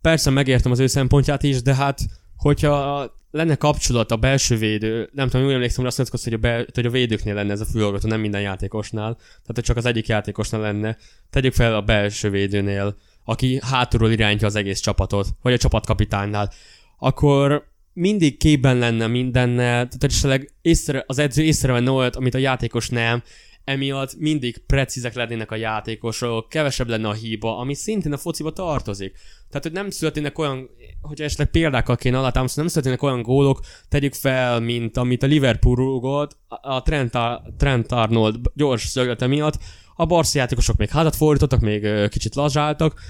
persze megértem az ő szempontját is, de hát, hogyha lenne kapcsolat a belső védő, nem tudom, úgy emlékszem, hogy azt mondtad, hogy a, be, hogy a védőknél lenne ez a fülhallgató, nem minden játékosnál, tehát csak az egyik játékosnál lenne. Tegyük fel a belső védőnél, aki hátulról irányítja az egész csapatot, vagy a csapatkapitánynál, akkor mindig képben lenne mindennel, tehát esetleg észre, az edző észrevenne olyat, amit a játékos nem, emiatt mindig precízek lennének a játékosok, kevesebb lenne a hiba, ami szintén a fociba tartozik. Tehát, hogy nem születnének olyan, hogy esetleg példákkal kéne alátámasztani, nem születnének olyan gólok, tegyük fel, mint amit a Liverpool rúgott, a Trent, a Trent Arnold gyors szöglete miatt, a Barca játékosok még hátat fordítottak, még kicsit lazsáltak,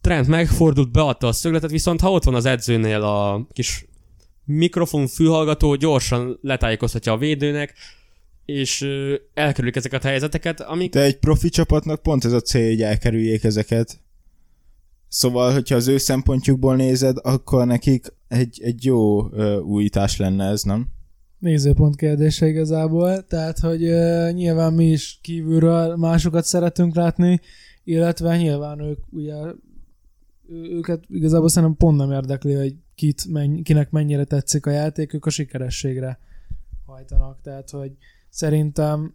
Trent megfordult, beadta a szögletet, viszont ha ott van az edzőnél a kis mikrofon fülhallgató, gyorsan letájékoztatja a védőnek, és elkerülik ezeket a helyzeteket, amik... De egy profi csapatnak pont ez a cél, hogy elkerüljék ezeket. Szóval, hogyha az ő szempontjukból nézed, akkor nekik egy, egy jó ö, újítás lenne ez, nem? Nézőpont kérdése igazából, tehát, hogy uh, nyilván mi is kívülről másokat szeretünk látni, illetve nyilván ők ugye őket igazából szerintem pont nem érdekli, hogy kit, menny, kinek mennyire tetszik a játék, ők a sikerességre hajtanak, tehát hogy szerintem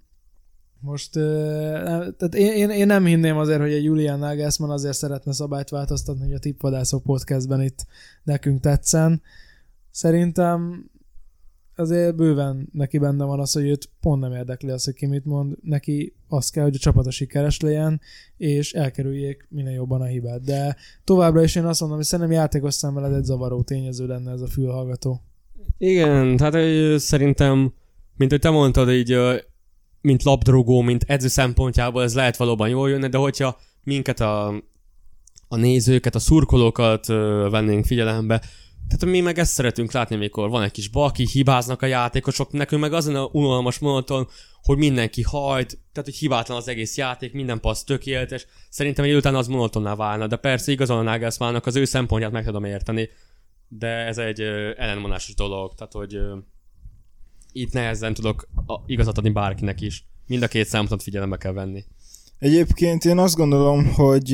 most, tehát én, én, én, nem hinném azért, hogy egy Julian Nagelsmann azért szeretne szabályt változtatni, hogy a Tippvadászok podcastben itt nekünk tetszen. Szerintem azért bőven neki benne van az, hogy őt pont nem érdekli az, hogy ki mit mond. Neki az kell, hogy a csapata sikeres legyen, és elkerüljék minél jobban a hibát. De továbbra is én azt mondom, hogy szerintem játékos szemmel egy zavaró tényező lenne ez a fülhallgató. Igen, tehát szerintem, mint hogy te mondtad, így mint labdarúgó, mint edző szempontjából ez lehet valóban jól jönni, de hogyha minket a, a nézőket, a szurkolókat vennénk figyelembe, tehát mi meg ezt szeretünk látni, amikor van egy kis baki, hibáznak a játékosok, nekünk meg azon a unalmas monoton, hogy mindenki hajt, tehát hogy hibátlan az egész játék, minden passz tökéletes. Szerintem egy után az monotonná válna, de persze igazán a Nagelsmannnak az ő szempontját meg tudom érteni, de ez egy ellenmonásos dolog, tehát hogy ö, itt nehezen tudok igazat adni bárkinek is. Mind a két szempontot figyelembe kell venni. Egyébként én azt gondolom, hogy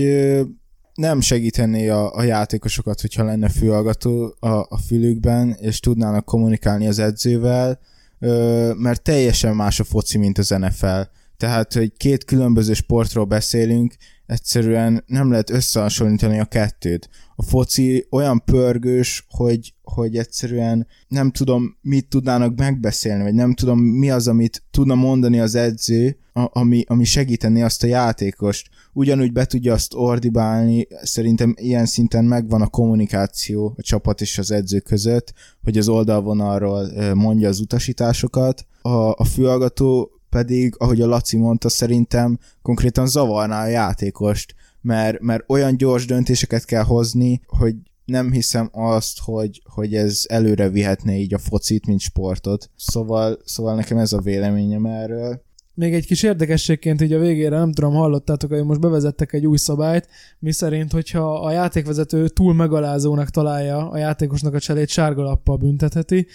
nem segítené a, a játékosokat, hogyha lenne fülhallgató a, a fülükben, és tudnának kommunikálni az edzővel, ö, mert teljesen más a foci, mint az NFL. Tehát, hogy két különböző sportról beszélünk, egyszerűen nem lehet összehasonlítani a kettőt. A foci olyan pörgős, hogy, hogy egyszerűen nem tudom, mit tudnának megbeszélni, vagy nem tudom, mi az, amit tudna mondani az edző, ami, ami segíteni azt a játékost. Ugyanúgy be tudja azt ordibálni, szerintem ilyen szinten megvan a kommunikáció a csapat és az edző között, hogy az oldalvonalról mondja az utasításokat. A, a fülhallgató pedig, ahogy a Laci mondta, szerintem konkrétan zavarná a játékost, mert, mert olyan gyors döntéseket kell hozni, hogy nem hiszem azt, hogy, hogy ez előre vihetné így a focit, mint sportot. Szóval, szóval nekem ez a véleményem erről. Még egy kis érdekességként így a végére, nem tudom, hallottátok, hogy most bevezettek egy új szabályt, mi szerint, hogyha a játékvezető túl megalázónak találja a játékosnak a cselét, sárga lappal büntetheti.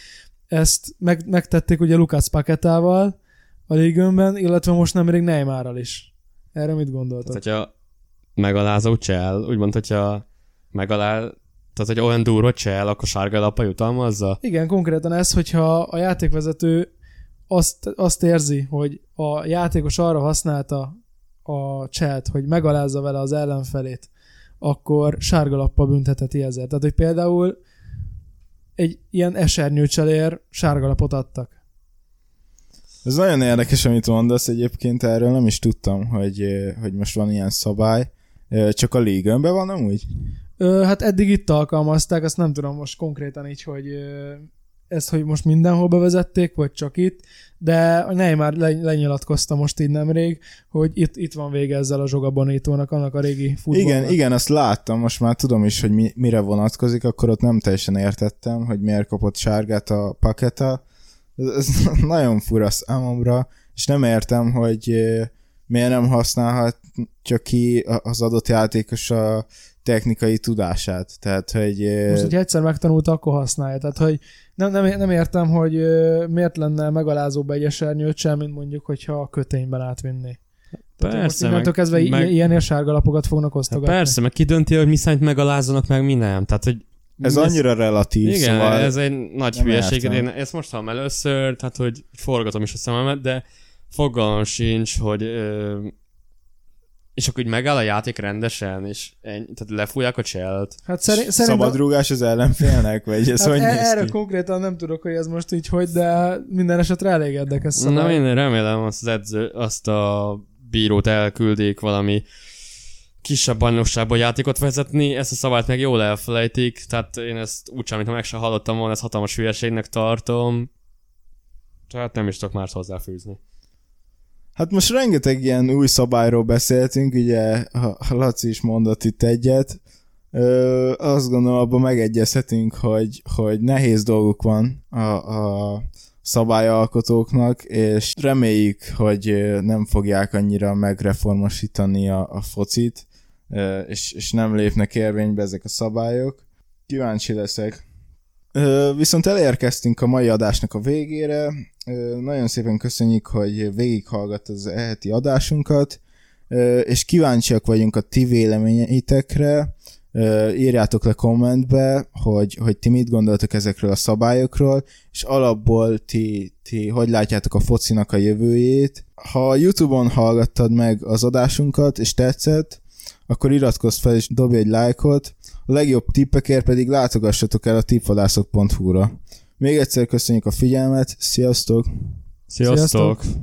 Ezt meg, megtették ugye Lukács Paketával a légőnben, illetve most nemrég Neymarral is. Erre mit gondoltak? Tehát, hogyha megalázó csel, úgymond, hogyha megaláz, tehát, hogy olyan durva csel, akkor sárga lappa jutalmazza? Igen, konkrétan ez, hogyha a játékvezető azt, azt érzi, hogy a játékos arra használta a cselt, hogy megalázza vele az ellenfelét, akkor sárga lappal bünteteti ezért. Tehát, hogy például egy ilyen esernyőcselér sárga lapot adtak. Ez nagyon érdekes, amit mondasz egyébként, erről nem is tudtam, hogy, hogy most van ilyen szabály. Csak a légönben van amúgy? Ö, hát eddig itt alkalmazták, azt nem tudom most konkrétan így, hogy ezt, hogy most mindenhol bevezették, vagy csak itt, de a Neymar lenyilatkozta most így nemrég, hogy itt, itt van vége ezzel a zsogabonítónak, annak a régi futballnak. Igen, igen, azt láttam, most már tudom is, hogy mi, mire vonatkozik, akkor ott nem teljesen értettem, hogy miért kapott sárgát a paketa. Ez, ez [LAUGHS] nagyon fura számomra, és nem értem, hogy miért nem használhat csak ki az adott játékos a technikai tudását. Tehát, hogy... Most, hogy egyszer megtanulta, akkor használja. Tehát, hogy nem, nem, nem értem, hogy miért lenne megalázóbb egy esernyőt sem, mint mondjuk, hogyha a kötényben átvinni. Persze, meg, kezdve meg, ilyen sárga lapokat fognak osztogatni. Hát persze, meg ki dönti, hogy mi szerint megalázzanak, meg mi nem. Tehát, hogy ez ez annyira relatív, Igen, szóval ez egy nagy hülyeség. Én ezt most hallom először, tehát hogy forgatom is a szememet, de fogalmam sincs, hogy ö, és akkor úgy megáll a játék rendesen, és ennyi, tehát lefújják a cselt. Hát szerint, Szabadrúgás az ellenfélnek, vagy ez hát hogy e- Erről konkrétan nem tudok, hogy ez most így hogy, de minden esetre elég érdekes szabály. Na én remélem azt az edző, azt a bírót elküldik valami kisebb bajnokságban játékot vezetni, ezt a szabályt meg jól elfelejtik, tehát én ezt úgy sem, mintha meg sem hallottam volna, ezt hatalmas hülyeségnek tartom. Tehát nem is tudok már hozzáfűzni. Hát most rengeteg ilyen új szabályról beszéltünk, ugye ha Laci is mondott itt egyet. Ö, azt gondolom, abban megegyezhetünk, hogy, hogy nehéz dolguk van a, a szabályalkotóknak, és reméljük, hogy nem fogják annyira megreformosítani a, a focit. és, és nem lépnek érvénybe ezek a szabályok. Kíváncsi leszek. Viszont elérkeztünk a mai adásnak a végére. Nagyon szépen köszönjük, hogy végighallgatt az eheti adásunkat, és kíváncsiak vagyunk a ti véleményeitekre. Írjátok le kommentbe, hogy, hogy ti mit gondoltok ezekről a szabályokról, és alapból ti, ti hogy látjátok a focinak a jövőjét. Ha Youtube-on hallgattad meg az adásunkat, és tetszett, akkor iratkozz fel és dobj egy lájkot, a legjobb tippekért pedig látogassatok el a tipvadászok.hu-ra. Még egyszer köszönjük a figyelmet, sziasztok! Sziasztok! Sziasztok!